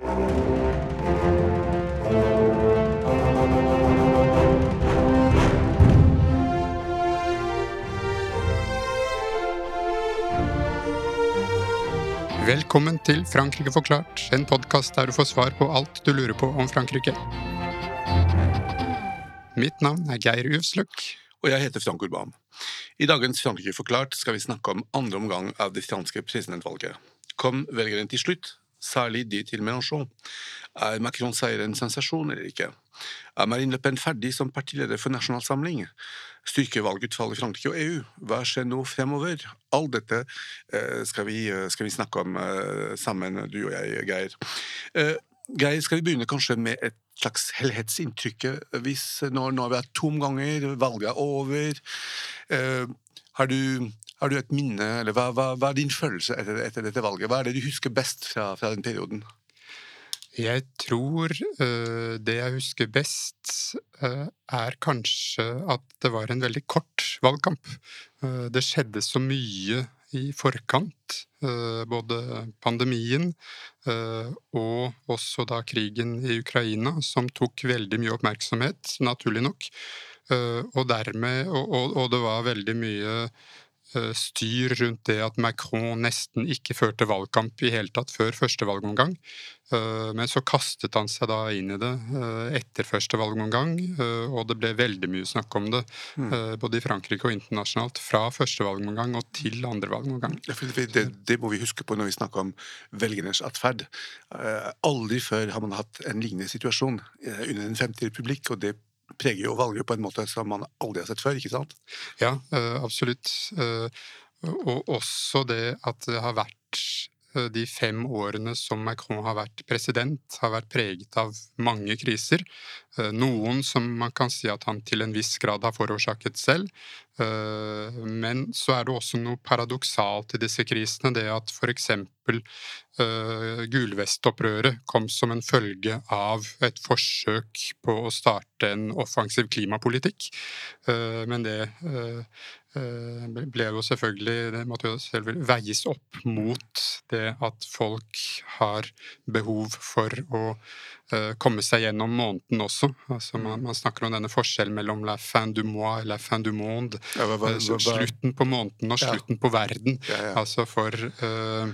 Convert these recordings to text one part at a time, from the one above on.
Velkommen til Frankrike forklart, en podkast der du får svar på alt du lurer på om Frankrike. Mitt navn er Geir Uvsløk. Og jeg heter Frank Urban. I dagens Frankrike forklart skal vi snakke om andre omgang av det franske presidentvalget. Kom velgeren til slutt, særlig de til Mélenchon. Er Macron seier en sensasjon eller ikke? Er Marine Le Pen ferdig som partileder for Nasjonal Samling? Styrker valgutfallet i Frankrike og EU? Hva skjer nå fremover? Alt dette eh, skal, vi, skal, vi, snakke om eh, sammen, du og jeg, Geir. Eh, Geir, skal vi begynne kanskje med et slags helhetsinntrykk? Hvis når, når vi er to omganger, valget er over, har du, har du, et minne, eller hva, hva, hva er din følelse etter, etter, dette valget? Hva er det du husker best fra, fra den perioden? Jeg tror uh, det jeg husker best, uh, er kanskje at det var en veldig kort valgkamp. Uh, det skjedde så mye i forkant. Både pandemien og også da krigen i Ukraina, som tok veldig mye oppmerksomhet, naturlig nok. Og dermed Og, og, og det var veldig mye styr rundt det at Macron nesten ikke førte valgkamp i hele tatt før første valgomgang. Eh, men så kastet han seg da inn i det eh, etter første valgomgang, og det ble veldig mye snakk om det, mm. både i Frankrike og internasjonalt, fra første valgomgang og til andre valgomgang. Det, det, må vi huske på når vi snakker om velgernes atferd. Aldri før har man hatt en lignende situasjon under den femte republikk, og det preger jo valget på en måte som man aldri har sett før, ikke sant? Ja, eh, absolutt. Eh, og også det at det har vært eh, de fem årene som Macron har vært president, har vært preget av mange kriser. Noen som man kan si at han til en viss grad har forårsaket selv. Men så er det også noe paradoksalt i disse krisene. Det at f.eks. Uh, gulvestopprøret kom som en følge av et forsøk på å starte en offensiv klimapolitikk. Men det ble jo selvfølgelig Det måtte jo selv veies opp mot det at folk har behov for å komme seg gjennom måneden også. Altså man, man, snakker om denne forskjellen mellom la fin du mois og la fin du monde. Ja, hva, hva, hva, slutten på måneden og slutten ja. på verden. Ja, altså for uh,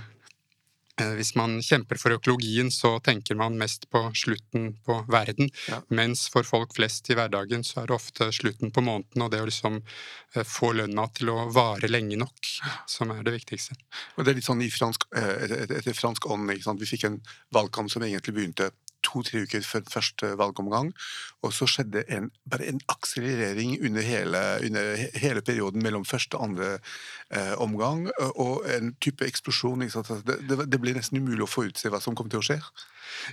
hvis man kjemper for økologien, så tenker man mest på slutten på verden. Ja. Mens for folk flest i hverdagen så er det ofte slutten på måneden og det å liksom eh, få lønna til å vare lenge nok som er det viktigste. Og det er litt sånn i fransk, eh, etter fransk ånd. Vi fikk en valgkamp som egentlig begynte to-tre uker før første valgomgang. Og så skjedde en, bare en akselerering under hele, under hele, perioden mellom første og andre eh, omgang, og en type eksplosjon. Det, det, det, ble nesten umulig å forutse hva som kom til å skje.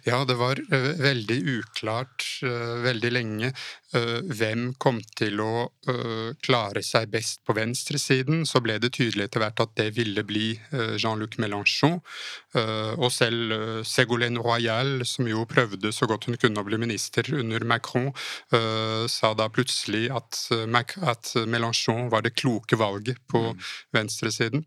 Ja, det var uh, veldig uklart uh, veldig lenge uh, hvem kom til å klare seg best på venstresiden. Så ble det tydelig etter hvert at det ville bli Jean-Luc Mélenchon. og selv Ségolène Royal, som jo prøvde så godt hun kunne å bli minister under Macron, sa da plutselig at, at Mélenchon var det kloke valget på mm. Venstresiden.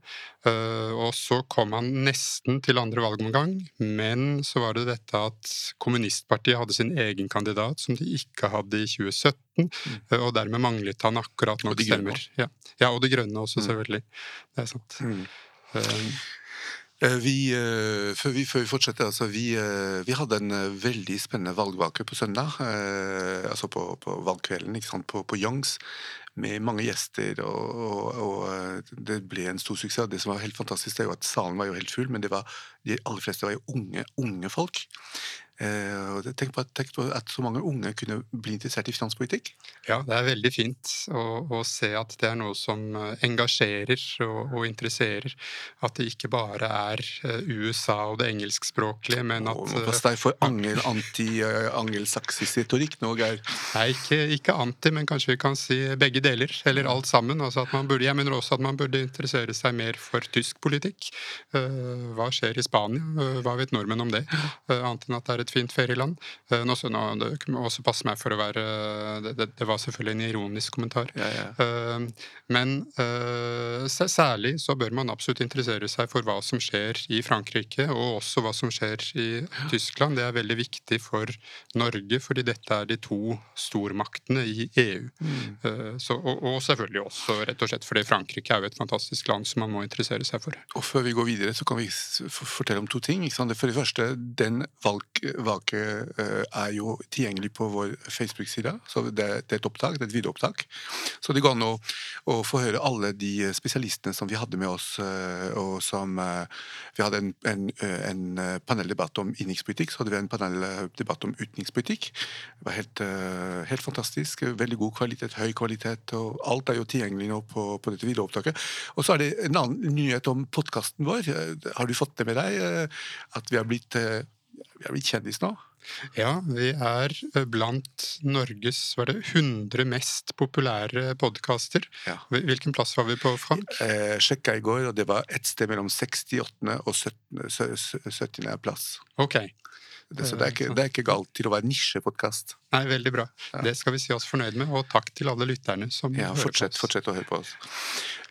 og så kom han nesten til andre valgomgang, men så var det dette at kommunistpartiet hadde sin egen kandidat, som de ikke hadde i 2017. Mm. Eh, og dermed manglet han akkurat nok stemmer. Ja. ja. og De grønne også, mm. selvfølgelig. Det er sant. Mm. Um, vi, før, vi, før, vi, fortsetter, altså vi, vi, hadde en veldig spennende valgvake på søndag. altså på, på valgkvelden på, på Youngs med mange gjester, og, og, og, det ble en stor suksess. Det som var helt fantastisk, det jo at salen var jo helt full, men var, de aller fleste var jo unge, unge folk. Eh, tenk på, at, tenk på, at, så mange unge kunne bli interessert i finanspolitikk. Ja, det er veldig fint å, å se at det er noe som eh, engasjerer og, og, interesserer. At det ikke bare er eh, USA og det engelskspråklige, men at Nå Pass deg for angel, anti-angelsaksisk retorikk nå, Geir. Nei, ikke, ikke, anti, men kanskje vi kan si begge deler. Eller alt sammen. Altså at man burde, jeg mener også at man burde interessere seg mer for tysk politikk. Hva skjer i Spania? Hva vet nordmenn om det? Annet enn at det er et fint ferieland. Nå, så nå, det må også passe meg for å være Det, det var selvfølgelig en ironisk kommentar. Ja, ja. Men særlig så bør man absolutt interessere seg for hva som skjer i Frankrike, og også hva som skjer i Tyskland. Det er veldig viktig for Norge, fordi dette er de to stormaktene i EU. Mm. Så, og, og selvfølgelig også rett og slett fordi Frankrike er jo et fantastisk land som man må interessere seg for. Og Før vi går videre, så kan vi fortelle om to ting. For det første, den valget eh, er jo tilgjengelig på vår Facebook-side. så det, det, er et opptak, det er et videoopptak. Så det går an å, å, få høre alle de spesialistene som vi hadde med oss. Eh, og som eh, Vi hadde en, en, en paneldebatt om innenrikspolitikk, så hadde vi en paneldebatt om utenrikspolitikk. Det var helt, helt, fantastisk. Veldig god kvalitet, høy kvalitet. og Alt er jo tilgjengelig nå på, på dette videoopptaket. Og så er det en annen nyhet om podkasten vår. Har du fått det med deg? At vi har blitt, vi er blitt kjendis nå? Ja, vi er eh, blant Norges var det 100 mest populære podkaster. Ja. Hvilken plass var vi på, Frank? Eh, sjekka i går, og det var et sted mellom 68. og 70. 70. plass. Ok. Det, så det er, ikke, det er ikke galt til å være nisjepodkast. Nei, veldig bra. Ja. Det skal vi si oss fornøyd med, og takk til alle lytterne som ja, hører fortsett, på oss. Fortsett å høre på oss.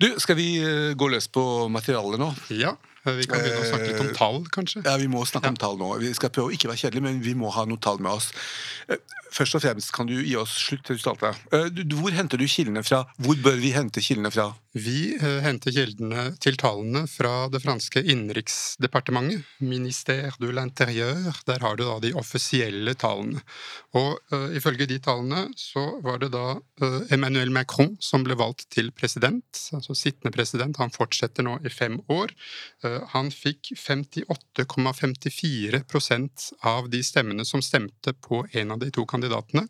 Du, skal vi gå løs på materialet nå? Ja. Vi kan begynne å snakke litt om eh, tall, kanskje? Ja, vi må snakke ja. om tall nå. Vi skal prøve å ikke være kjedelige, men vi må ha noen tall med oss. Eh, først og fremst kan du gi oss sluttresultatet. Eh, hvor henter du kildene fra? Hvor bør vi hente kildene fra? Vi henter kildene til tallene fra det franske innenriksdepartementet, Ministère de l'Intérieur. Der har du da de offisielle tallene. Og uh, ifølge de tallene så var det da uh, Emmanuel Macron som ble valgt til president, altså sittende president. Han fortsetter nå i fem år. Uh, han fikk 58,54% av de stemmene som stemte på en av de to kandidatene.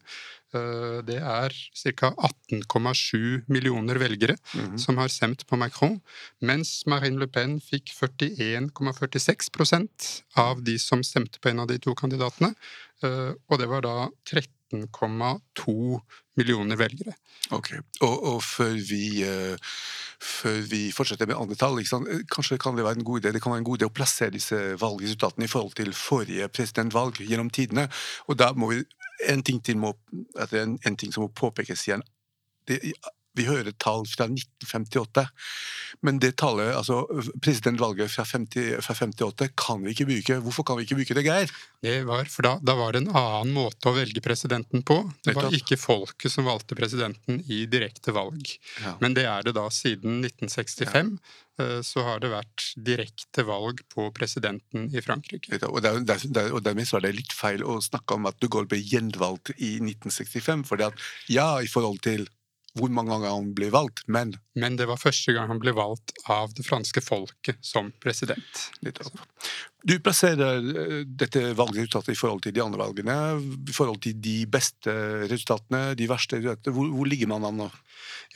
Eh, det er ca. 18,7 millioner velgere mm -hmm. som har stemt på Macron, mens Marine Le Pen fikk 41,46% av de som stemte på en av de to kandidatene. Eh, og det var da 13,2 millioner velgere. Ok, Og, og før, vi, uh, før, vi, fortsetter med andre tall, kanskje kan det være en god idé det kan være en god idé å plassere disse valgresultatene i forhold til forrige presidentvalg gjennom tidene. Og da må vi en ting, til må, en, en ting som må påpekes igjen. Det, vi hører tall fra 1958, men det tallet, altså presidentvalget fra, 50, fra 58 kan vi ikke bruke. Hvorfor kan vi ikke bruke det, Geir? Det var, for da, da, var det en annen måte å velge presidenten på. Det var ikke folket som valgte presidenten i direkte valg. Ja. Men det er det da siden 1965. Ja eh, så har det vært direkte valg på presidenten i Frankrike. Og, der, der, og dermed så er det litt feil å snakke om at de Gaulle ble gjenvalgt i 1965. For ja, i forhold til hvor mange ganger han ble valgt, men Men det var første gang han ble valgt av det franske folket som president. Du plasserer eh, dette valgresultatet i forhold til de andre valgene, i forhold til de beste resultatene, de verste resultatene. Hvor, hvor ligger man an nå?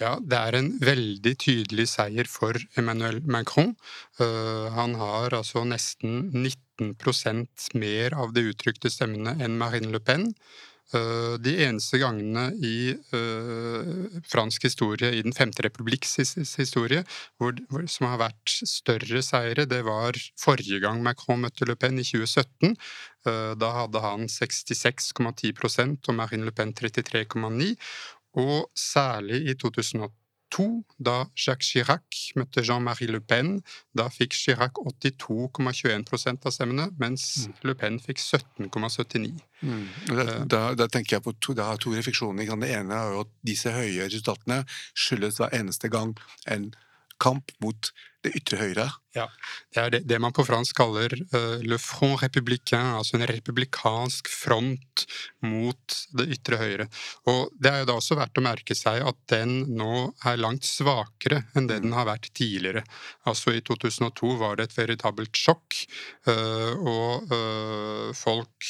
Ja, det er en veldig tydelig seier for Emmanuel Macron. Uh, han har altså nesten 19% mer av de uttrykte stemmene enn Marine Le Pen. Eh, de eneste gangene i uh, fransk historie, i Den femte republikks historie, hvor, som har vært større seire, det var forrige gang Macron møtte Le Pen, i 2017. Uh, eh, da hadde han 66,10 og Marine Le Pen 33,9 og særlig i 2008 to da Jacques Chirac møtte Jean-Marie Le Pen. Da fikk Chirac 82,21% av stemmene, mens mm. Le Pen fikk 17,79. Mm. Da, eh. da, da, tenker jeg på to, da to refleksjoner. Det ene er jo at disse høye resultatene skyldes hver eneste gang en kamp mot det ytre høyre. Ja, Det er det, det man på fransk kaller uh, le front républicain, altså en republikansk front mot det ytre høyre. Og Det er jo da også verdt å merke seg at den nå er langt svakere enn det den har vært tidligere. Altså I 2002 var det et veritabelt sjokk, uh, og uh, folk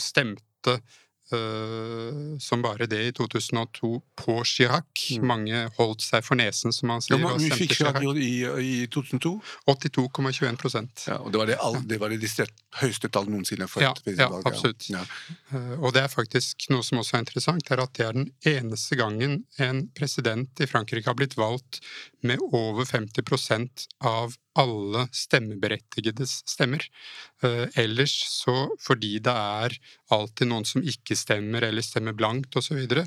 stemte Uh, som bare det i 2002 på Chirac. Mm. Mange holdt seg for nesen, som man sier. Ja, Hvor fikk Chirac i, i 2002? 82,21% ja, Og det var det, all, det, var det høyeste tallet noensinne for ja, et Ja, absolutt. Ja. Uh, og det er faktisk noe som også er interessant, er at det er den eneste gangen en president i Frankrike har blitt valgt med over 50% av alle stemmeberettigedes stemmer. Eh, ellers så, fordi det er alltid noen som ikke stemmer eller stemmer blankt osv., så,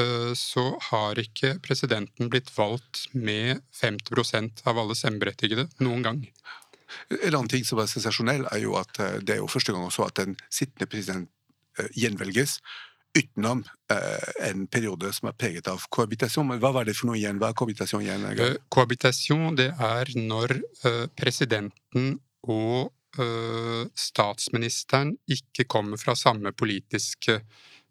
eh, så har ikke presidenten blitt valgt med 50% av alle stemmeberettigede noen gang. En annen ting som er sensasjonell, er jo at eh, det er jo første gang også at den sittende president gjenvelges utenom eh, en periode som er preget av kohabitasjon. Men hva var det for noe igjen? Hva er kohabitasjon igjen? Uh, kohabitasjon det er når eh, presidenten og statsministeren ikke kommer fra samme politiske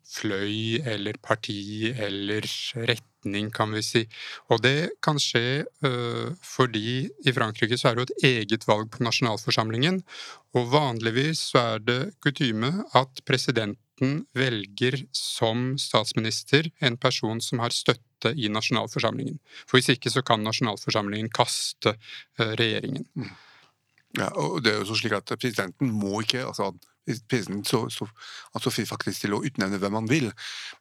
fløy eller parti eller retning, kan vi si. Og det kan skje uh, fordi i Frankrike så er det jo et eget valg på nasjonalforsamlingen, og vanligvis så er det kutyme at presidenten velger som statsminister en person som har støtte i nasjonalforsamlingen. For hvis ikke så kan nasjonalforsamlingen kaste uh, regjeringen. Mm. Ja, og det er jo så slik at Presidenten må ikke altså Presidenten så, så, altså faktisk til å utnevne hvem han vil,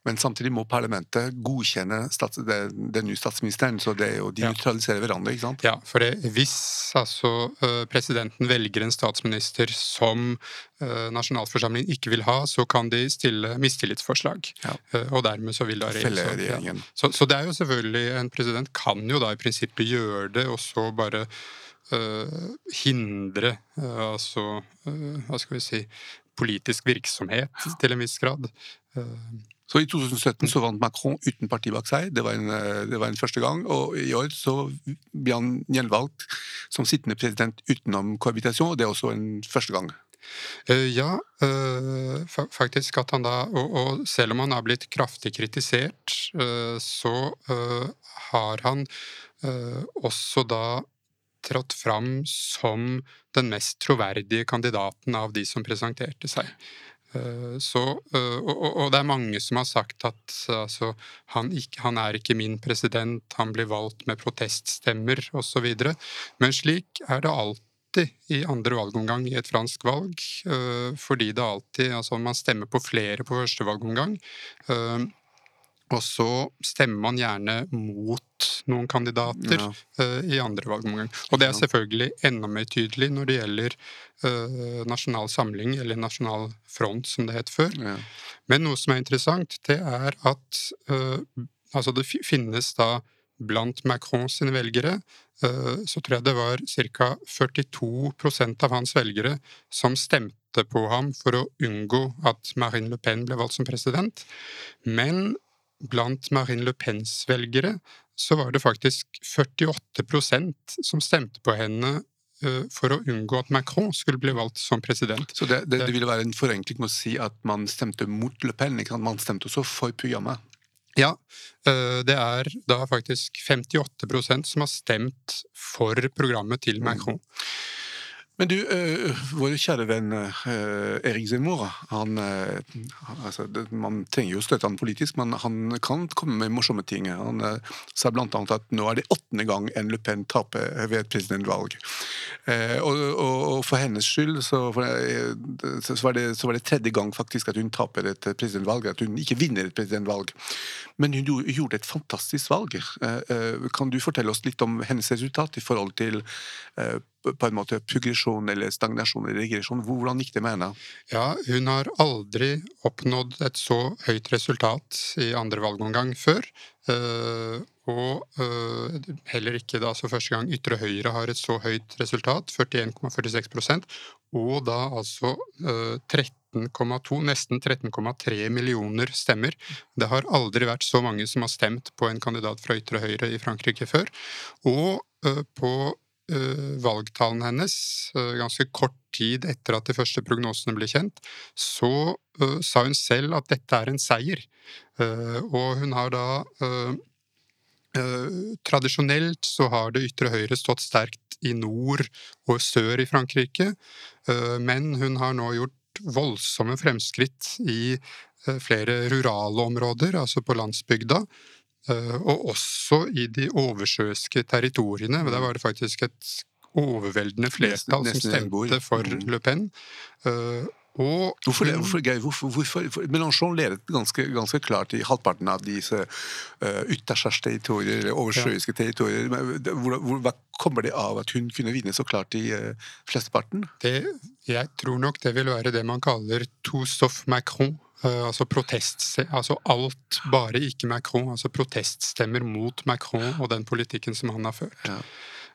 men samtidig må parlamentet godkjenne stats, den nye statsministeren. Så det er jo, de ja. nøytraliserer hverandre. ikke sant? Ja, for det, hvis altså presidenten velger en statsminister som uh, nasjonalforsamlingen ikke vil ha, så kan de stille mistillitsforslag. Ja. Uh, og dermed så vil da regjeringen ja. så, så det er jo selvfølgelig En president kan jo da i prinsippet gjøre det, og så bare hindre uh, altså uh, Hva skal vi si politisk virksomhet til en viss grad. Så I 2017 så vant Macron uten parti bak seg. Det var, en, det var en første gang. Og i år så ble han gjenvalgt som sittende president utenom kohabitasjon. og Det er også en første gang. Ja, faktisk at han da og, og, selv om han har blitt kraftig kritisert, så har han også da trådt fram som den mest troverdige kandidaten av de som presenterte seg. Eh, så, eh, og, og, det er mange som har sagt at altså, han, ikke, han, er ikke min president, han blir valgt med proteststemmer osv. Men slik er det alltid i andre valgomgang i et fransk valg. Eh, fordi det alltid altså Man stemmer på flere på første valgomgang. Og så stemmer man gjerne mot noen kandidater ja. uh, i andre valgomgang. Og det er selvfølgelig enda mer tydelig når det gjelder uh, Nasjonal Samling, eller Nasjonal Front, som det het før. Ja. Men noe som er interessant, det er at uh, altså det finnes da blant Macron sine velgere så tror jeg det var ca. 42% av hans velgere som stemte på ham for å unngå at Marine Le Pen ble valgt som president. Men blant Marine Le Pens velgere så var det faktisk 48% som stemte på henne eh, for å unngå at Macron skulle bli valgt som president. Så det, det, det ville være en forenkling med å si at man stemte mot Le Pen? Ikke sant? Man stemte også for programmet? Ja, eh, det er da faktisk 58% som har stemt for programmet til mm. Macron. Mm. Men du, uh, vår kjære venn uh, Erik Zemmour han, uh, altså, det, Man trenger jo å støtte han politisk, men han kan komme med morsomme ting. Han sa bl.a. at nå er det åttende gang en Le Pen taper ved et presidentvalg. Og, og, og, for hennes skyld så, for, så, var det, så, var det, tredje gang faktisk at hun taper et presidentvalg, at hun ikke vinner et presidentvalg. Men hun gjorde et fantastisk valg. Kan du fortelle oss litt om hennes resultat i forhold til på en måte progresjon eller stagnasjon eller regresjon. Hvordan gikk det med henne? Ja, Hun har aldri oppnådd et så høyt resultat i andre valgomgang før. Uh, og uh, heller ikke da så første gang Ytre Høyre har et så høyt resultat, 41,46% og da altså uh, 13,2, nesten 13,3 millioner stemmer. Det har aldri vært så mange som har stemt på en kandidat fra Ytre Høyre i Frankrike før. Og på uh, valgtalen hennes, uh, ganske kort tid etter at de første prognosene ble kjent, så uh, sa hun selv at dette er en seier. og hun har da Tradisjonelt så har det ytre høyre stått sterkt i nord og sør i Frankrike, men hun har nå gjort voldsomme fremskritt i flere rurale områder, altså på landsbygda, Eh, og også i de oversjøiske territoriene. Der var det faktisk et overveldende flertall som stemte for mm. Le Pen. Eh, Og Hvorfor, hvorfor, hvorfor, hvorfor, for Mélenchon ledet ganske, ganske klart i halvparten av disse uh, ytterste territorier, eller oversjøiske territorier. Hvor, hvor, hva kommer det av at hun kunne vinne så klart i uh, flesteparten? Det, jeg tror nok det vil være det man kaller tous sauf Macron. Eh, altså protest, altså alt, bare ikke Macron. Altså proteststemmer mot Macron og den politikken som han har ført. Ja.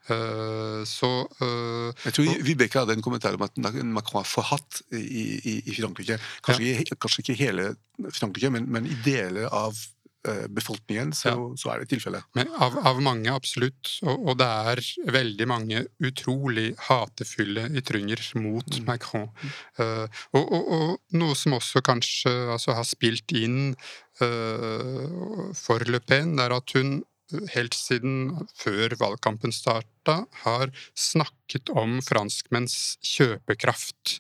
Uh, så uh, Jeg tror Vibeke hadde en kommentar om at Macron er forhatt i, i, i Frankrike. Kanskje, ikke, kanskje ikke hele Frankrike, men, men i deler av befolkningen så, så er det tilfellet. Men av, av mange, absolutt. Og, og det er veldig mange utrolig hatefulle ytringer mot Macron. Uh, og, og, og noe som også kanskje altså, har spilt inn uh, for Le Pen, er at hun helt siden før valgkampen starta, har snakket om franskmenns kjøpekraft.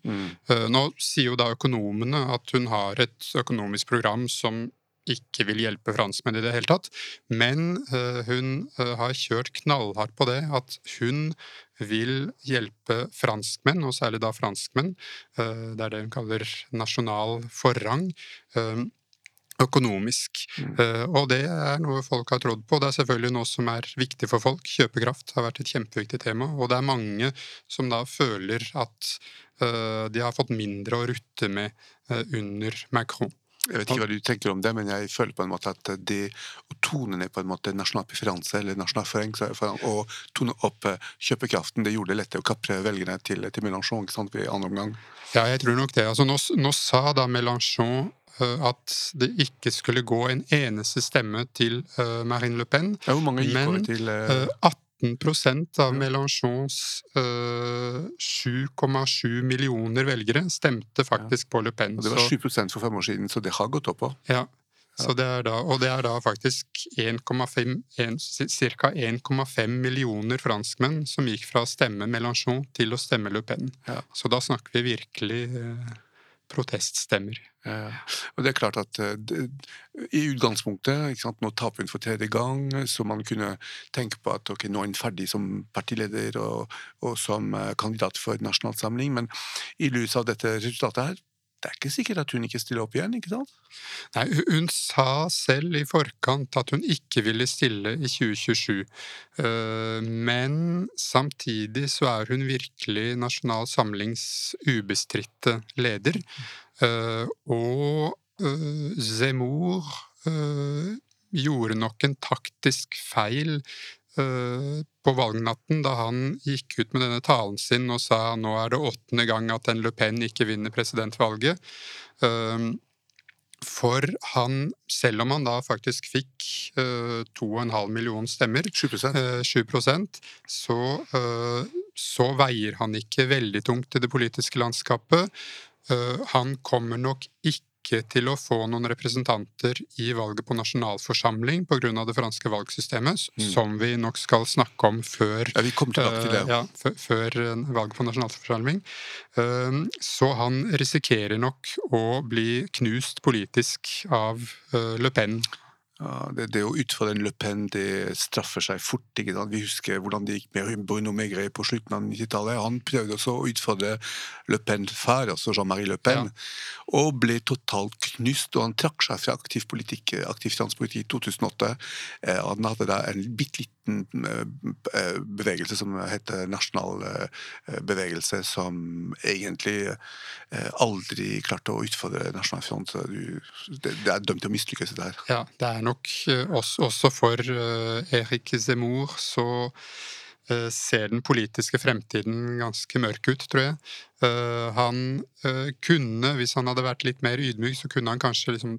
Eh, Nå sier jo da økonomene at hun har et økonomisk program som ikke vil hjelpe franskmenn i det hele tatt, men eh, hun eh, har kjørt knallhardt på det, at hun vil hjelpe franskmenn, og særlig da franskmenn, eh, det er det hun kaller nasjonal forrang, økonomisk. Mm. Uh, og det er noe folk har trodd på. Det er selvfølgelig noe som er viktig for folk. Kjøpekraft har vært et kjempeviktig tema, og det er mange som da føler at uh, de har fått mindre å rutte med uh, under Macron. Jeg vet ikke hva du tenker om det, men jeg føler på en måte at det å tone ned på en måte nasjonal preferanse eller nasjonal forrang, og tone opp eh, kjøpekraften, det gjorde det lettere å kapre velgerne til, til Mélenchon ikke sant, i andre omgang. Ja, jeg tror nok det. Altså, nå, nå sa da Mélenchon eh, at det ikke skulle gå en eneste stemme til eh, Marine Le Pen. Ja, hvor mange gikk Men, over til eh, Eh, 18% av Mélenchons eh, 7,7 millioner velgere stemte faktisk på Le Pen. og Det var Så- 7 for fem år siden, så det har gått opp òg. Ja. Så det da, og det er da faktisk 1,5 ca. 1,5 millioner franskmenn som gikk fra å stemme Mélenchon til å stemme Le Pen. Ja. Så da snakker vi virkelig eh, proteststemmer. Ja. Og det er klart at eh, i utgangspunktet sant, Nå taper hun for tredje gang, så man kunne tenke på at ok, nå er hun ferdig som partileder og, og som eh, kandidat for nasjonalsamling, men i lys av dette resultatet her, det er ikke sikkert at hun ikke stiller opp igjen, ikke sant? Nei, hun- sa selv i forkant at hun ikke ville stille i 2027. Eh, Men samtidig så er hun virkelig Nasjonal Samlings ubestridte leder. Eh, Og eh, Zemmour gjorde nok en taktisk feil på valgnatten da han gikk ut med denne talen sin og sa nå er det åttende gang at en Le Pen ikke vinner presidentvalget. Eh, For han, selv om han da faktisk fikk eh, 2,5 millioner stemmer, 7 eh, 7 så, eh, så veier han ikke veldig tungt i det politiske landskapet. Eh, han kommer nok ikke til å få noen representanter i valget på nasjonalforsamling pga. det franske valgsystemet, Mm. som vi nok skal snakke om før Ja, det. ja. ja, før, eh, valget på nasjonalforsamling. Eh, Så han risikerer nok å bli knust politisk av eh, Le Pen. Ja, det, det å utfordre en Le Pen det straffer seg fort. ikke sant? Vi husker hvordan det gikk med Bruno Megre på slutten av 90-tallet. Han prøvde også å utfordre Le Pen far, altså Jean-Marie Le Pen, og ble totalt knust. Og han trakk seg fra aktiv politikk, aktiv finanspolitikk i 2008. Eh, han hadde da en bitte liten eh, bevegelse som heter Nasjonal eh, bevegelse, som egentlig eh, aldri klarte å utfordre Nasjonal Front. Det, det er dømt til å mislykkes, det her. Ja, det er nok eh, også, for uh, Erik Zemmour så eh, ser den politiske fremtiden ganske mørk ut, tror jeg. Eh, han eh, kunne, hvis han hadde vært litt mer ydmyk, så kunne han kanskje liksom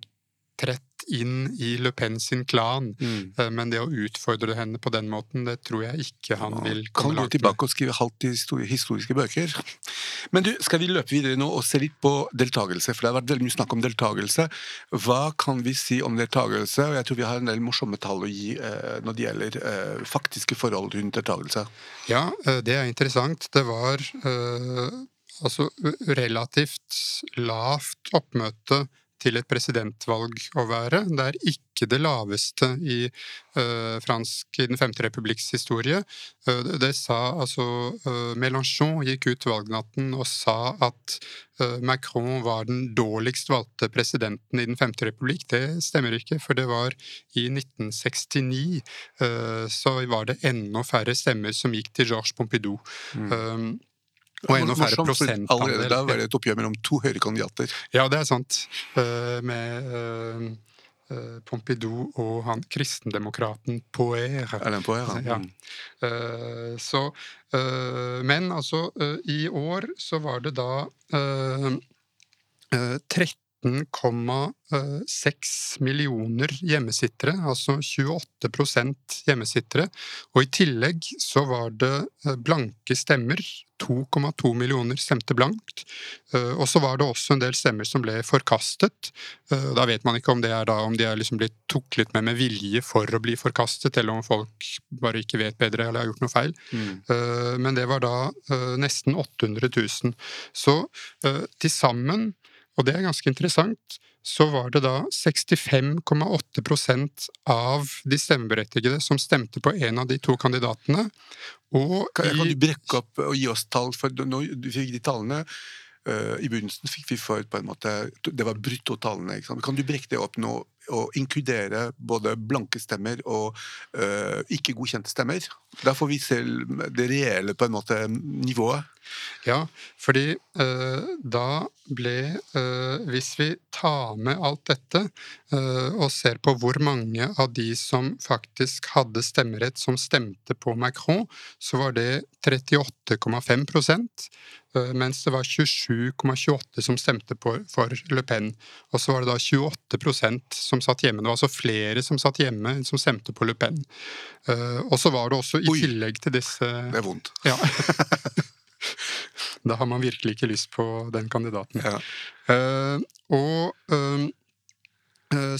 trett inn i Le Pen sin klan. Mm. Men det å utfordre henne på den måten, det tror jeg ikke han vil kan komme langt med. tilbake og skrive halvt i historiske bøker. Men du, skal vi løpe videre nå og se litt på deltakelse? For det har vært veldig mye snakk om deltakelse. Hva kan vi si om deltakelse? Og jeg tror vi har en del morsomme tall å gi eh, når det gjelder eh, faktiske forhold rundt deltakelse. Ja, eh, det er interessant. Det var eh, altså relativt lavt oppmøte til et presidentvalg å være. Det er ikke det laveste i uh, fransk i Den femte republikks historie. Uh, det, sa altså uh, Mélenchon gikk ut valgnatten og sa at Macron var den dårligst valgte presidenten i Den femte republikk. Det stemmer ikke, for det var i 1969 så var det enda færre stemmer som gikk til Georges Pompidou. Mm. Og enda færre prosentandel. Da var det et oppgjør mellom to høyre kandidater. Ja, det er sant. Uh, med uh, uh, Pompidou og han kristendemokraten Poer. Alain Poer, ja. Så Men altså, i år så var det da 13 13,6 millioner hjemmesittere, altså 28% hjemmesittere. Og i tillegg så var det eh, blanke stemmer. 2,2 millioner stemte blankt. Eh, og så var det også en del stemmer som ble forkastet. Eh, da vet man ikke om det er da, om de er liksom blitt tuklet med med vilje for å bli forkastet, eller om folk bare ikke vet bedre eller har gjort noe feil. Mm. Men det var da nesten 800 000. Så til sammen og det er ganske interessant, så var det da 65,8% av de stemmeberettigede som stemte på en av de to kandidatene. Og kan, kan du brekke opp og gi oss tall? For nå du fikk de tallene. Uh, I begynnelsen fikk vi for på en måte, Det var bruttotallene. Kan du brekke det opp nå å inkludere både blanke stemmer og uh, ikke godkjente stemmer. Da får vi se det reelle på en måte nivået. Ja, fordi uh, da ble uh, Hvis vi tar med alt dette og ser på hvor mange av de som faktisk hadde stemmerett, som stemte på Macron, så var det 38,5% mens det var 27,28 som stemte på, for Le Pen. Og så var det da 28 som som satt hjemme. Det var altså flere som satt hjemme som stemte på Le Pen. Uh, og så var det også i Oi. tillegg til disse Det er vondt. Ja. da har man virkelig ikke lyst på den kandidaten. Ja. Uh, og Eh,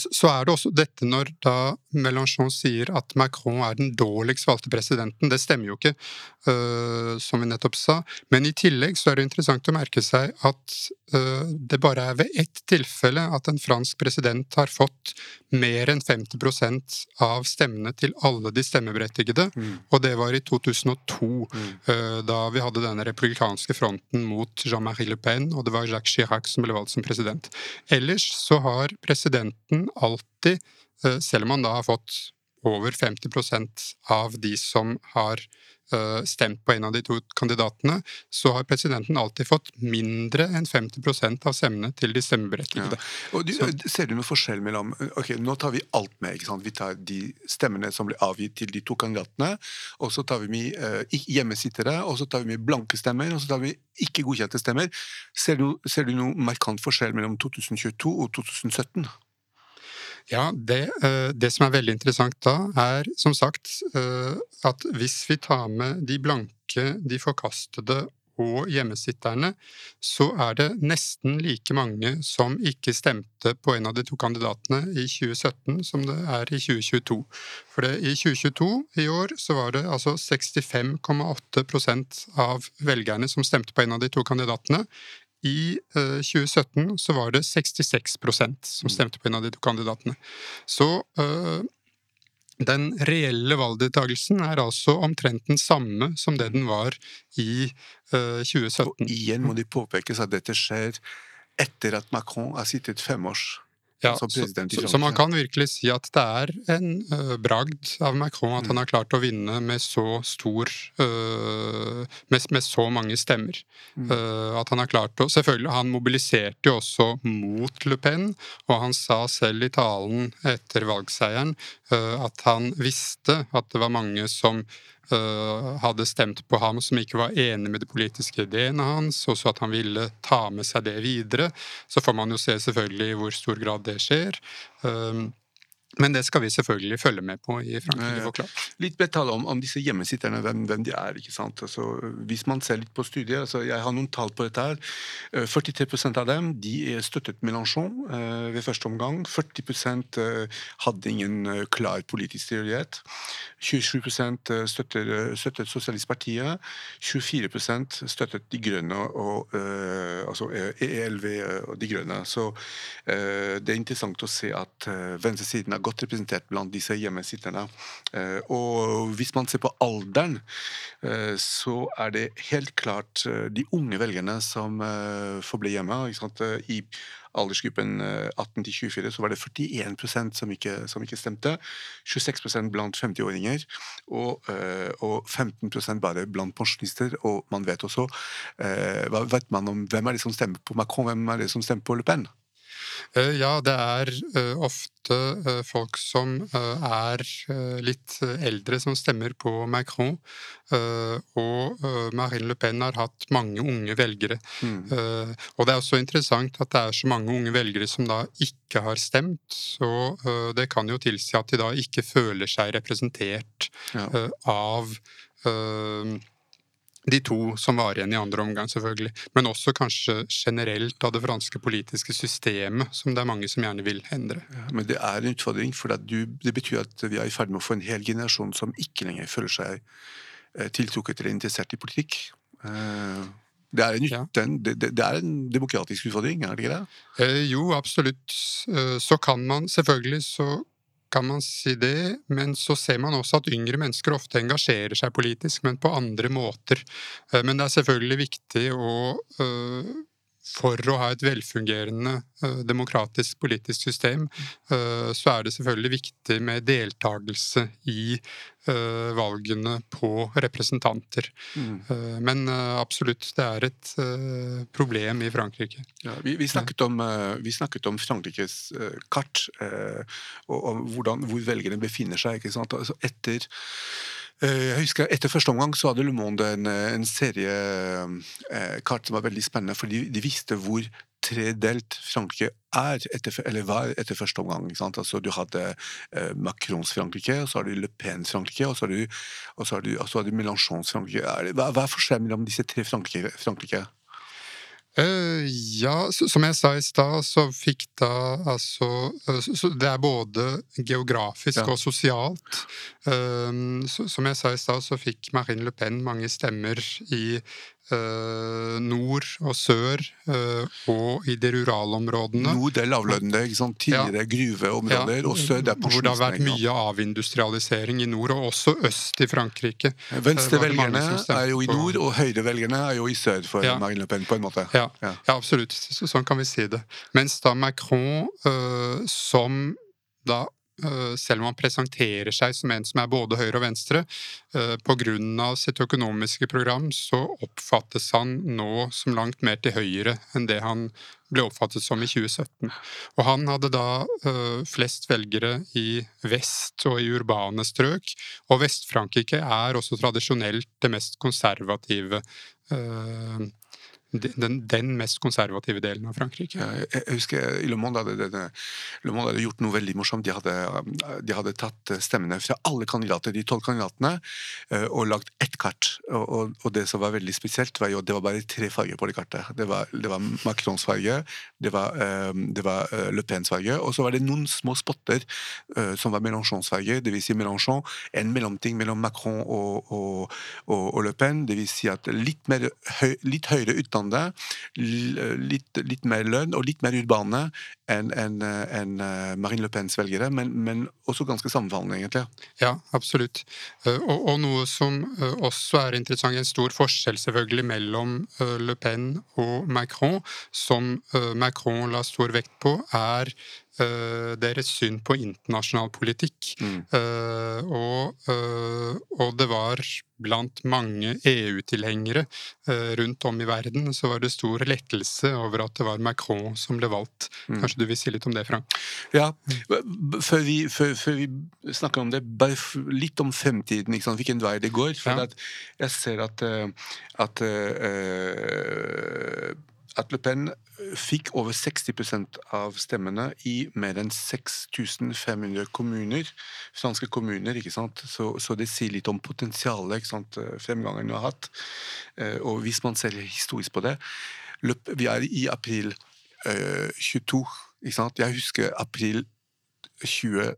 så er det også dette når da Mélenchon sier at Macron er den dårligst valgte presidenten. Det stemmer jo ikke, uh, som vi nettopp sa. Men i tillegg så er det interessant å merke seg at uh, det bare er ved ett tilfelle at en fransk president har fått mer enn 50% av stemmene til alle de stemmeberettigede, mm. og det var i 2002, mm. da vi hadde denne republikanske fronten mot Jean-Marie Le Pen, og det var Jacques Chirac som ble valgt som president. Ellers så har presidenten presidenten alltid, eh, selv om han da har fått over 50% av de som har uh, stemt på en av de to kandidatene, så har presidenten alltid fått mindre enn 50% av stemmene til de stemmeberettigede. Ja. Du, ser du noen forskjell mellom ok, Nå tar vi alt med. ikke sant? Vi tar de stemmene som ble avgitt til de to kandidatene, og så tar vi med uh, hjemmesittere, og så tar vi med blanke stemmer, og så tar vi ikke godkjente stemmer. Ser du, ser du noen markant forskjell mellom 2022 og 2017? Ja, det, eh, det, som er veldig interessant da, er som sagt eh, at hvis vi tar med de blanke, de forkastede og hjemmesitterne, så er det nesten like mange som ikke stemte på en av de to kandidatene i 2017 som det er i 2022. For det, i 2022 i år så var det altså 65,8% av velgerne som stemte på en av de to kandidatene. I 2017 eh, så var det 66% som mm. stemte på en av de to kandidatene. Så uh, den reelle valgdeltakelsen er altså omtrent den samme som det den var i uh, 2017. Og igjen må det påpekes at dette skjer etter at Macron har sittet fem års ja, så, så, man kan virkelig si at det er en uh, bragd av Macron at mm. han har klart å vinne med så stor uh, med, med, så mange stemmer. Mm. Uh, at han har klart å Selvfølgelig, han mobiliserte jo også mot Le Pen, og han sa selv i talen etter valgseieren at han visste at det var mange som hadde stemt på ham som ikke var enig med de politiske ideene hans, og så at han ville ta med seg det videre. Så får man jo se selvfølgelig i hvor stor grad det skjer. Men det skal vi selvfølgelig følge med på i Frankrike forklart. Litt tall om, om, disse hjemmesitterne, hvem, hvem, de er. ikke sant? Altså, hvis man ser litt på studiet, altså, Jeg har noen tall på dette. her, 43 eh, av dem de støttet Mélenchon eh, ved første omgang. 40 uh, hadde ingen uh, klar politisk tilhørighet. 27% støttet, støttet Sosialistpartiet. 24% støttet De Grønne og altså ELV og De Grønne. Så det er interessant å se at venstresiden har godt representert blant disse hjemmesitterne. Eh, og hvis man ser på alderen, eh, så er det helt klart de unge velgerne som får bli hjemme. I aldersgruppen 18 24 så var det 41% som ikke, som ikke stemte. 26% blant 50-åringer og, og, 15% bare blant pensjonister. Og man vet også hva vet man om hvem er det som stemmer på Macron, hvem er det som stemmer på Le Pen? Eh, ja, det er eh, ofte eh, folk som er litt eldre, som stemmer på Macron. Og Marine Le Pen har hatt mange unge velgere. Mm. Og det er også interessant at det er så mange unge velgere som da ikke har stemt. Så det kan jo tilsi at de da ikke føler seg representert ja. av de to som var igjen i andre omgang, selvfølgelig. Men også kanskje generelt av det franske politiske systemet, som det er mange som gjerne vil endre. Ja, men det er en utfordring, for det betyr at vi er i ferd med å få en hel generasjon som ikke lenger føler seg eh, tiltrukket eller interessert i politikk. Eh, det er, en, ja. det, det er, en, demokratisk utfordring, er det ikke det? Eh, jo, absolutt. Så kan man selvfølgelig så kan man si det, men så ser man også at yngre mennesker ofte engasjerer seg politisk, men på andre måter. Eh, men det er selvfølgelig viktig å eh, for å ha et velfungerende uh, demokratisk politisk system, uh, så er det selvfølgelig viktig med deltakelse i uh, valgene på representanter. Mm. men absolutt, det er et problem i Frankrike. Ja, vi, vi, snakket om, vi, snakket om, Frankrikes kart, og, om hvordan, hvor velgerne befinner seg. Altså etter Eh, jeg husker Etter første omgang så hadde Le Monde en, eh, en seriekart eh, som var veldig spennende, fordi de visste hvor tredelt Frankrike er etter, eller var etter første omgang. ikke Altså, du hadde eh, Macrons Frankrike, og så har du Le Pens Frankrike, og så har du, du, du Mélenchons Frankrike. Hva, hva er forskjellen mellom disse tre Frankrike? Frankrike? Uh, ja, som jeg sa i stad, så fikk da altså så Det er både geografisk ja. og sosialt. Så, som jeg sa i stad, så fikk Marine Le Pen mange stemmer i nord og sør uh, og i de rurale områdene. Nord er lavlønnede, ikke sant? tidligere ja. gruveområder, ja. og sør det er Hvor det har vært mye avindustrialisering i nord, og også øst i Frankrike. Venstrevelgerne er jo i nord, og høyrevelgerne er jo i sør for ja. Marine Le Pen, på en måte. Ja, ja. absolutt. Sånn kan vi si det. Mens da Macron, som da Eh, selv om han presenterer seg som en som er både høyre og venstre, eh, pga. sitt økonomiske program, så oppfattes han nå som langt mer til høyre enn det han ble oppfattet som i 2017. Og han hadde da eh, flest velgere i vest og i urbane strøk, og Vest-Frankrike er også tradisjonelt det mest konservative den, den, mest konservative delen av Frankrike. Jeg, husker Le Monde, hadde, Le Monde hadde, gjort noe veldig morsomt. De hadde, de hadde, tatt stemmene fra alle kandidater, de tolv kandidatene, eh, og lagd ett kart. Og, og, og, det som var veldig spesielt, var jo at det var bare tre farger på det kartet. Det var, det var Macrons farge, det var, det var Le Pens farge, og så var det noen små spotter som var Mélenchons farge. Vil si Mélenchon, en mellomting mellom Macron og, og, Le Pen. Vil si at litt, mer, høy, litt høyere utdannet utdannede, litt, litt, mer lønn og litt mer urbane enn en, en eh, Marine Le Pens velgere, men, men, også ganske sammenfallende, egentlig. Ja, absolutt. Eh, og, og, noe som eh, også er interessant, en stor forskjell selvfølgelig mellom Le Pen og Macron, som Macron la stor vekt på, er uh, deres syn på internasjonal politikk. Mm. Uh, og, uh, og, det var blant mange EU-tilhengere rundt om i verden så var det stor lettelse over at det var Macron som ble valgt. Mm. Kanskje du vil si litt om det, Frank? Ja, før vi, før, før vi snakker om det, bare litt om fremtiden. Hvilken vei det går. For ja. jeg ser at, at at Le Pen eh, fikk over 60% av stemmene i mer enn 6500 kommuner. Franske kommuner, ikke sant. Så, så, det sier litt om potensialet, ikke sant, eh, fremgangen hun har hatt. Eh, og hvis man ser historisk på det Vi er i april 22, ikke sant. Jeg husker april 20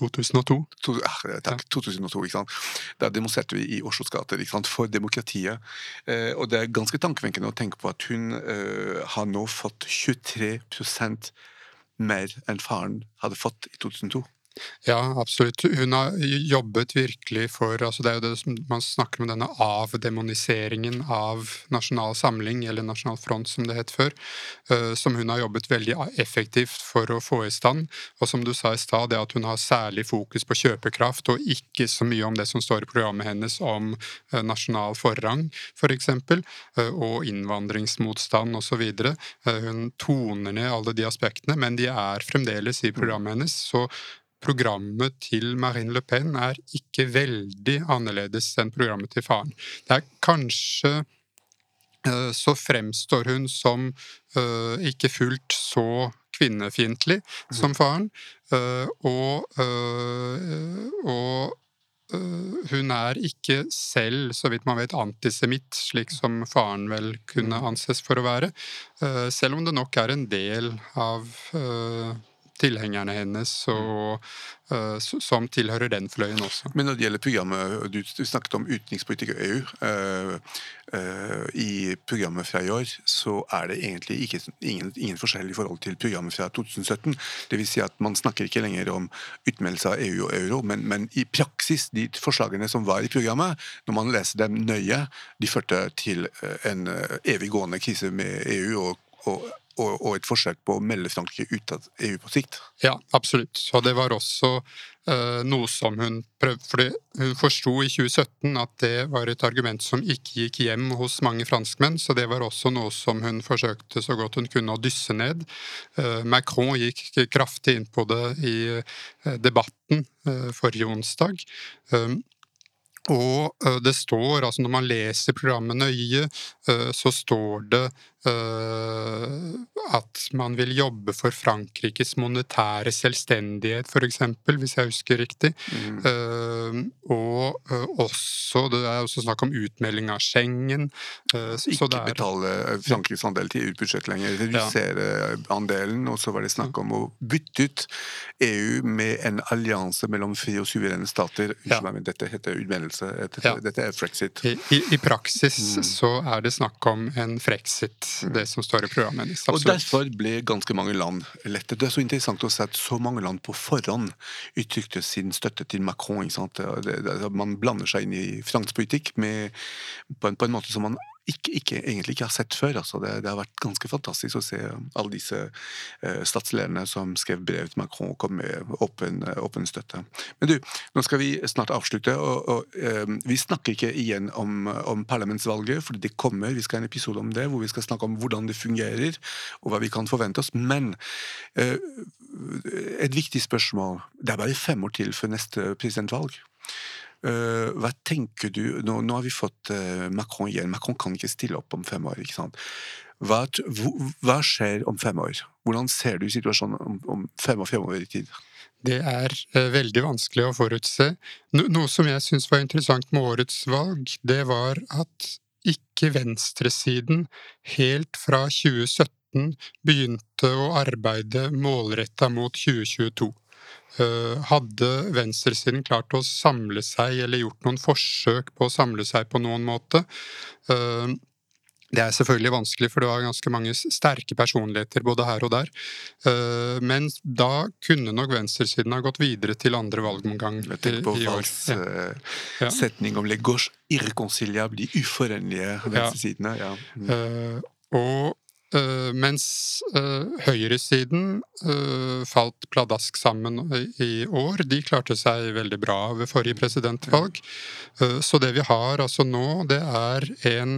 2002. To, ah, takk, 2002, ikke sant? Da demonstrerte vi i Oslos gater for demokratiet. Eh, og det er ganske tankevekkende å tenke på at hun eh, har nå fått 23% mer enn faren hadde fått i 2002. Ja, absolutt. Hun har jobbet virkelig for altså Det er jo det som man snakker om denne avdemoniseringen av Nasjonal Samling, eller Nasjonal Front som det het før, uh, som hun har jobbet veldig effektivt for å få i stand. Og som du sa i stad, det at hun har særlig fokus på kjøpekraft, og ikke så mye om det som står i programmet hennes om uh, nasjonal forrang, f.eks., for uh, og innvandringsmotstand osv. Hun toner ned alle de aspektene, men de er fremdeles i programmet hennes. så programmet til Marine Le Pen er ikke veldig annerledes enn programmet til faren. Det er kanskje uh, så fremstår hun som uh, ikke fullt så kvinnefiendtlig mm. som faren, uh, og, og hun er ikke selv, så vidt man vet, antisemitt, slik som faren vel kunne mm. anses for å være. Selv om det nok er en del av tilhengerne hennes, og, uh, som tilhører den fløyen også. Men når det gjelder programmet, du, snakket om utenrikspolitikk og EU. Uh, uh, I programmet fra i år så er det egentlig ikke, ingen, ingen, forskjell i forhold til programmet fra 2017. Det vil si at man snakker ikke lenger om utmeldelse av EU og euro, men, men i praksis, de forslagene som var i programmet, når man leser dem nøye, de førte til en eviggående krise med EU og, og og, og, et forsøk på å melde Frankrike ut av EU på sikt. Ja, absolutt. Og det var også uh, noe som hun prøvde For Hun forsto i 2017 at det var et argument som ikke gikk hjem hos mange franskmenn, så det var også noe som hun forsøkte så godt hun kunne å dysse ned. Uh, Macron gikk kraftig inn på det i uh, debatten forrige onsdag. Og det står, altså når man leser programmet nøye, så står det Uh, at man vil jobbe for Frankrikes monetære selvstendighet, f.eks., hvis jeg husker riktig. Mm. Og også Det er også snakk om utmelding av Schengen. Ikke er, betale Frankrikes andel til EU-budsjett lenger. Redusere ja. andelen. Og så var det snakk om å bytte ut EU med en allianse mellom fri og suverene stater. Ja. Meg, dette heter utmeldelse. Dette, ja. dette er frexit. I, i, i praksis mm. så er det snakk om en frexit det som står i programmet hennes. Og Derfor ble ganske mange land lettet. Det er så interessant å se at så mange land på forhånd uttrykte sin støtte til Macron. ikke sant? Det, det, man blander seg inn i fransk politikk med, på, en, på en måte som man ikke, ikke, egentlig ikke har sett før. Altså det, det, har vært ganske fantastisk å se alle disse uh, statslederne som skrev brev til Macron og kom med åpen, åpen støtte. Men du, nå skal vi snart avslutte. og, og uh, Vi snakker ikke igjen om, om, parlamentsvalget, for det kommer. Vi skal ha en episode om det, hvor vi skal snakke om hvordan det fungerer, og hva vi kan forvente oss. Men uh, et viktig spørsmål Det er bare fem år til før neste presidentvalg. Uh, hva tenker du nå, nå, har vi fått uh, Macron igjen. Macron kan ikke stille opp om fem år. ikke sant? Hva, hva skjer om fem år? Hvordan ser du situasjonen om, om fem år fremover i tid? Det er uh, veldig vanskelig å forutse. No, noe som jeg syns var interessant med årets valg, det var at ikke venstresiden helt fra 2017 begynte å arbeide målretta mot 2022. Eh, hadde venstresiden klart å samle seg, eller gjort noen forsøk på å samle seg på noen måte? Eh, det er selvfølgelig vanskelig, for det var ganske mange sterke personligheter både her og der. Eh, men da kunne nok venstresiden ha gått videre til andre valgomgang Jeg tenker på Valls ja. setning om 'le gauche irreconciliable', de uforenlige venstresidene. Ja. Mm. Og mens uh, høyresiden uh, falt pladask sammen i år. De klarte seg veldig bra ved forrige presidentvalg. så det vi har altså nå, det er en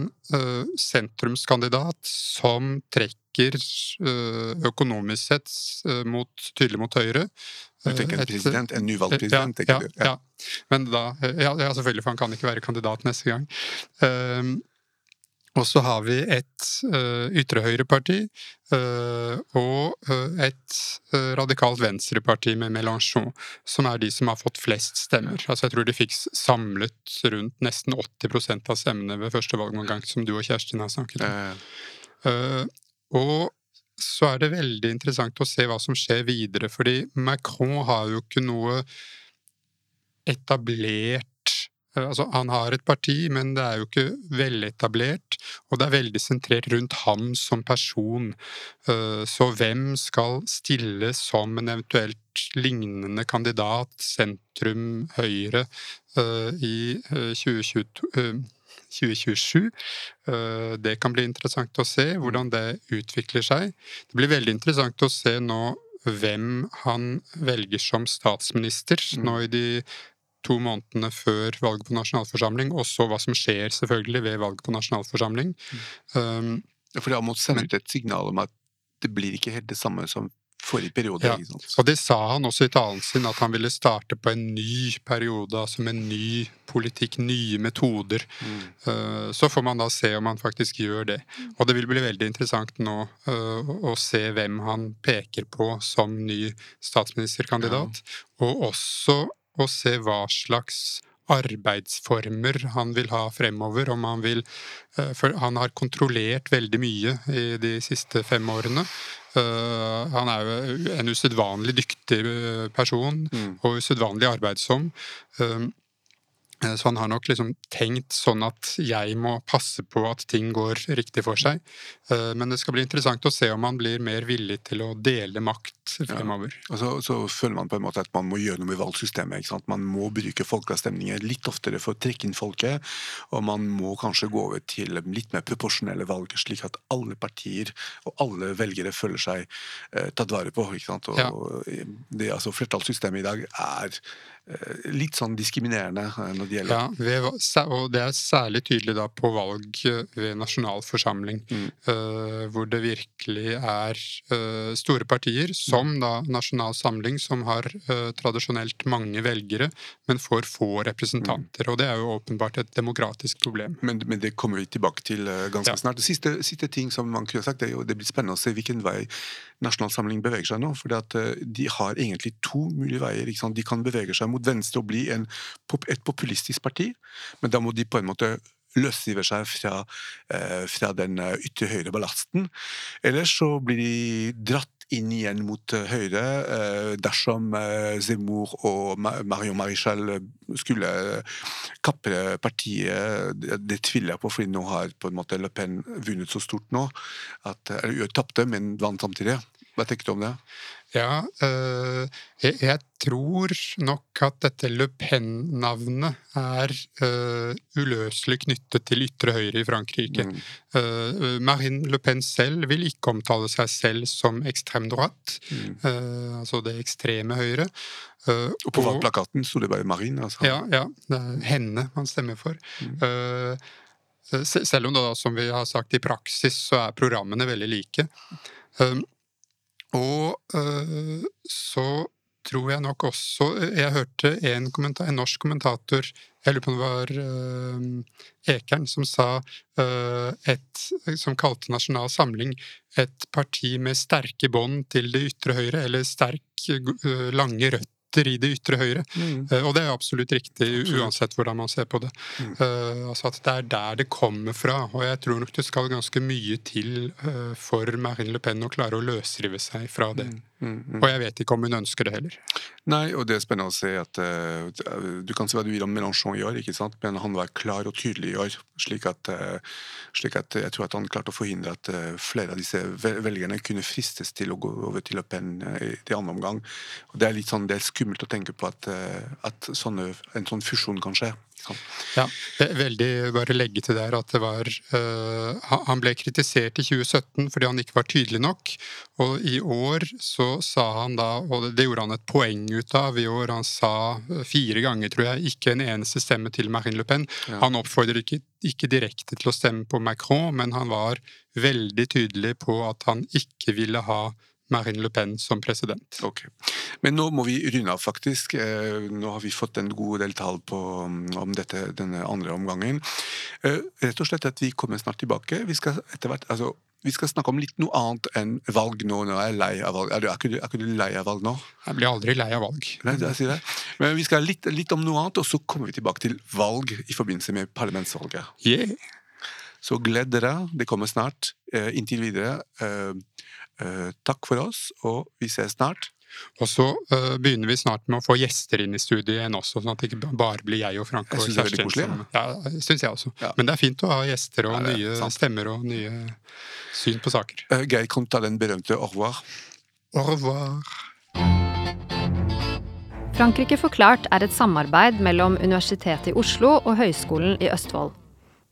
sentrumskandidat som trekker økonomisk sett mot, tydelig mot høyre. Du tenker en president, en nyvalgt president? Ja, ja, ja, Men da, ja, selvfølgelig, for han kan ikke være kandidat neste gang. Uh, og så har vi et uh, ytre høyreparti uh, og uh, et uh, radikalt venstreparti med Mélenchon, som er de som har fått flest stemmer. Altså Jeg tror de fikk samlet rundt nesten 80% av stemmene ved første valgomgang, som du og Kjerstin har snakket om. og så er det veldig interessant å se hva som skjer videre, fordi Macron har jo ikke noe etablert altså, han har et parti, men det er jo ikke veletablert, og det er veldig sentrert rundt ham som person. Eh, så hvem skal stille som en eventuelt lignende kandidat, sentrum Høyre, i 2022? 2027. Det kan bli interessant å se hvordan det utvikler seg. Det blir veldig interessant å se nå hvem han velger som statsminister mm. nå i de to månedene før valget på nasjonalforsamling, og så hva som skjer selvfølgelig ved valget på nasjonalforsamling. Mm. Um, for det har måttet sende ut et signal om at det blir ikke helt det samme som forrige periode. Ja, og det sa han også i talen sin, at han ville starte på en ny periode, altså med ny politikk, nye metoder. Mm. Uh, så får man da se om han faktisk gjør det. Og det vil bli veldig interessant nå uh, å se hvem han peker på som ny statsministerkandidat, ja. og også å se hva slags arbeidsformer han vil ha fremover. Om han vil uh, For han har kontrollert veldig mye i de siste fem årene. Uh, han er jo en usedvanlig dyktig eh, person mm. og usedvanlig arbeidsom. Eh, så han har nok liksom tenkt sånn at jeg må passe på at ting går riktig for seg. Eh, men det skal bli interessant å se om han blir mer villig til å dele makt fremover. Ja. Og så, så, føler man på en måte at man må gjøre noe med valgsystemet. Man må bruke folkeavstemninger litt oftere for å trekke inn folket. Og man må kanskje gå over til litt mer proporsjonelle valg, slik at alle partier og alle velgere føler seg eh, tatt vare på. Og ja. det, altså, Flertallssystemet i dag er Eh, litt sånn diskriminerende eh, når det gjelder Ja, ved, og det er særlig tydelig da på valg eh, ved nasjonalforsamling, mm. uh, hvor det virkelig er uh, store partier, som da Nasjonal Samling, som har uh, tradisjonelt mange velgere, men får få representanter. Mm. Og det er jo åpenbart et demokratisk problem. Men, men det kommer vi tilbake til ganske ja. snart. Det siste, siste, ting som man kunne sagt, det, er jo, det blir spennende å se hvilken vei Nasjonal Samling beveger seg nå. For de har egentlig to mulige veier. De kan bevege seg mot Venstre og bli en, et populistisk parti, men da må de på en måte løsrive seg fra, eh, fra den eh, ytre høyre ballasten. Ellers så blir de dratt inn igjen mot eh, høyre dersom Zemmour og Marion Marichal skulle kapre partiet. Det tviler jeg på, fordi nå har på en måte Le Pen vunnet så stort nå. At, eller tapte, men vant samtidig. Hva tenker du om det? Ja, øh, jeg, jeg, tror nok at dette Le Pen-navnet er øh, uløselig knyttet til ytre høyre i Frankrike. Mm. Uh, Marine Le Pen selv vil ikke omtale seg selv som ekstrem droite, mm. uh, altså det ekstreme høyre. Uh, og på valgplakaten sto det bare Marine? Altså. Ja, ja, det er henne man stemmer for. Mm. selv om det da, som vi har sagt, i praksis så er programmene veldig like. Og øh, så tror jeg nok også Jeg hørte en, en, norsk kommentator, jeg lurer på om det var øh, Ekern, som sa et Som kalte Nasjonal Samling et parti med sterke bånd til det ytre høyre, eller sterk, lange røtter sitter i det ytre høyre. Mm. Uh, og det er absolutt riktig, absolutt. uansett hvordan man ser på det. Mm. Uh, altså at det er der det kommer fra. Og jeg tror nok det skal ganske mye til uh, for Marine Le Pen å klare å løsrive seg fra det. Mm. Mm, mm. Og jeg vet ikke om hun ønsker det heller. Nei, og det er spennende å se at uh, Du kan si hva du vil om Mélenchon i år, ikke sant? men han var klar og tydelig i år. Slik at, uh, slik at jeg tror at han klarte å forhindre at uh, flere av disse velgerne kunne fristes til å gå over til Le Pen i, i andre omgang. Og det er litt sånn, det er skummelt å tenke på at, at sånne, en sånn fusjon kan skje. Ja, veldig bare legge til der at det var uh, Han ble kritisert i 2017 fordi han ikke var tydelig nok. Og i år så sa han da, og det gjorde han et poeng ut av i år, han sa fire ganger, tror jeg, ikke en eneste stemme til Marine Le Pen. Ja. Han oppfordrer ikke, ikke direkte til å stemme på Macron, men han var veldig tydelig på at han ikke ville ha Marine Le Pen som president. Ok. Men nå må vi runde av, faktisk. Eh, nå har vi fått en god del tall på, mm, om dette, denne andre omgangen. Eh, rett og slett at vi kommer snart tilbake. Vi skal etter hvert altså, vi skal snakke om litt noe annet enn valg nå. når jeg Er lei av valg. Er du, er ikke, du, er ikke du lei av valg nå? Jeg blir aldri lei av valg. Nei, jeg sier det. Men vi skal litt, litt om noe annet, og så kommer vi tilbake til valg i forbindelse med parlamentsvalget. Yeah. Så gled dere. Det kommer snart. Eh, inntil videre. Eh, Eh, takk for oss, og vi ses snart. Og så uh, begynner vi snart med å få gjester inn i studiet igjen også, sånn at det ikke bare blir jeg og Frank og Kjerstin. koselig, ja, syns jeg også. Ja. Men det er fint å ha gjester og ja, nye sant. stemmer og nye syn på saker. Uh, Geir, kan til ta den berømte au revoir? Au revoir. Frankrike forklart er et samarbeid mellom Universitetet i Oslo og Høgskolen i Østfold.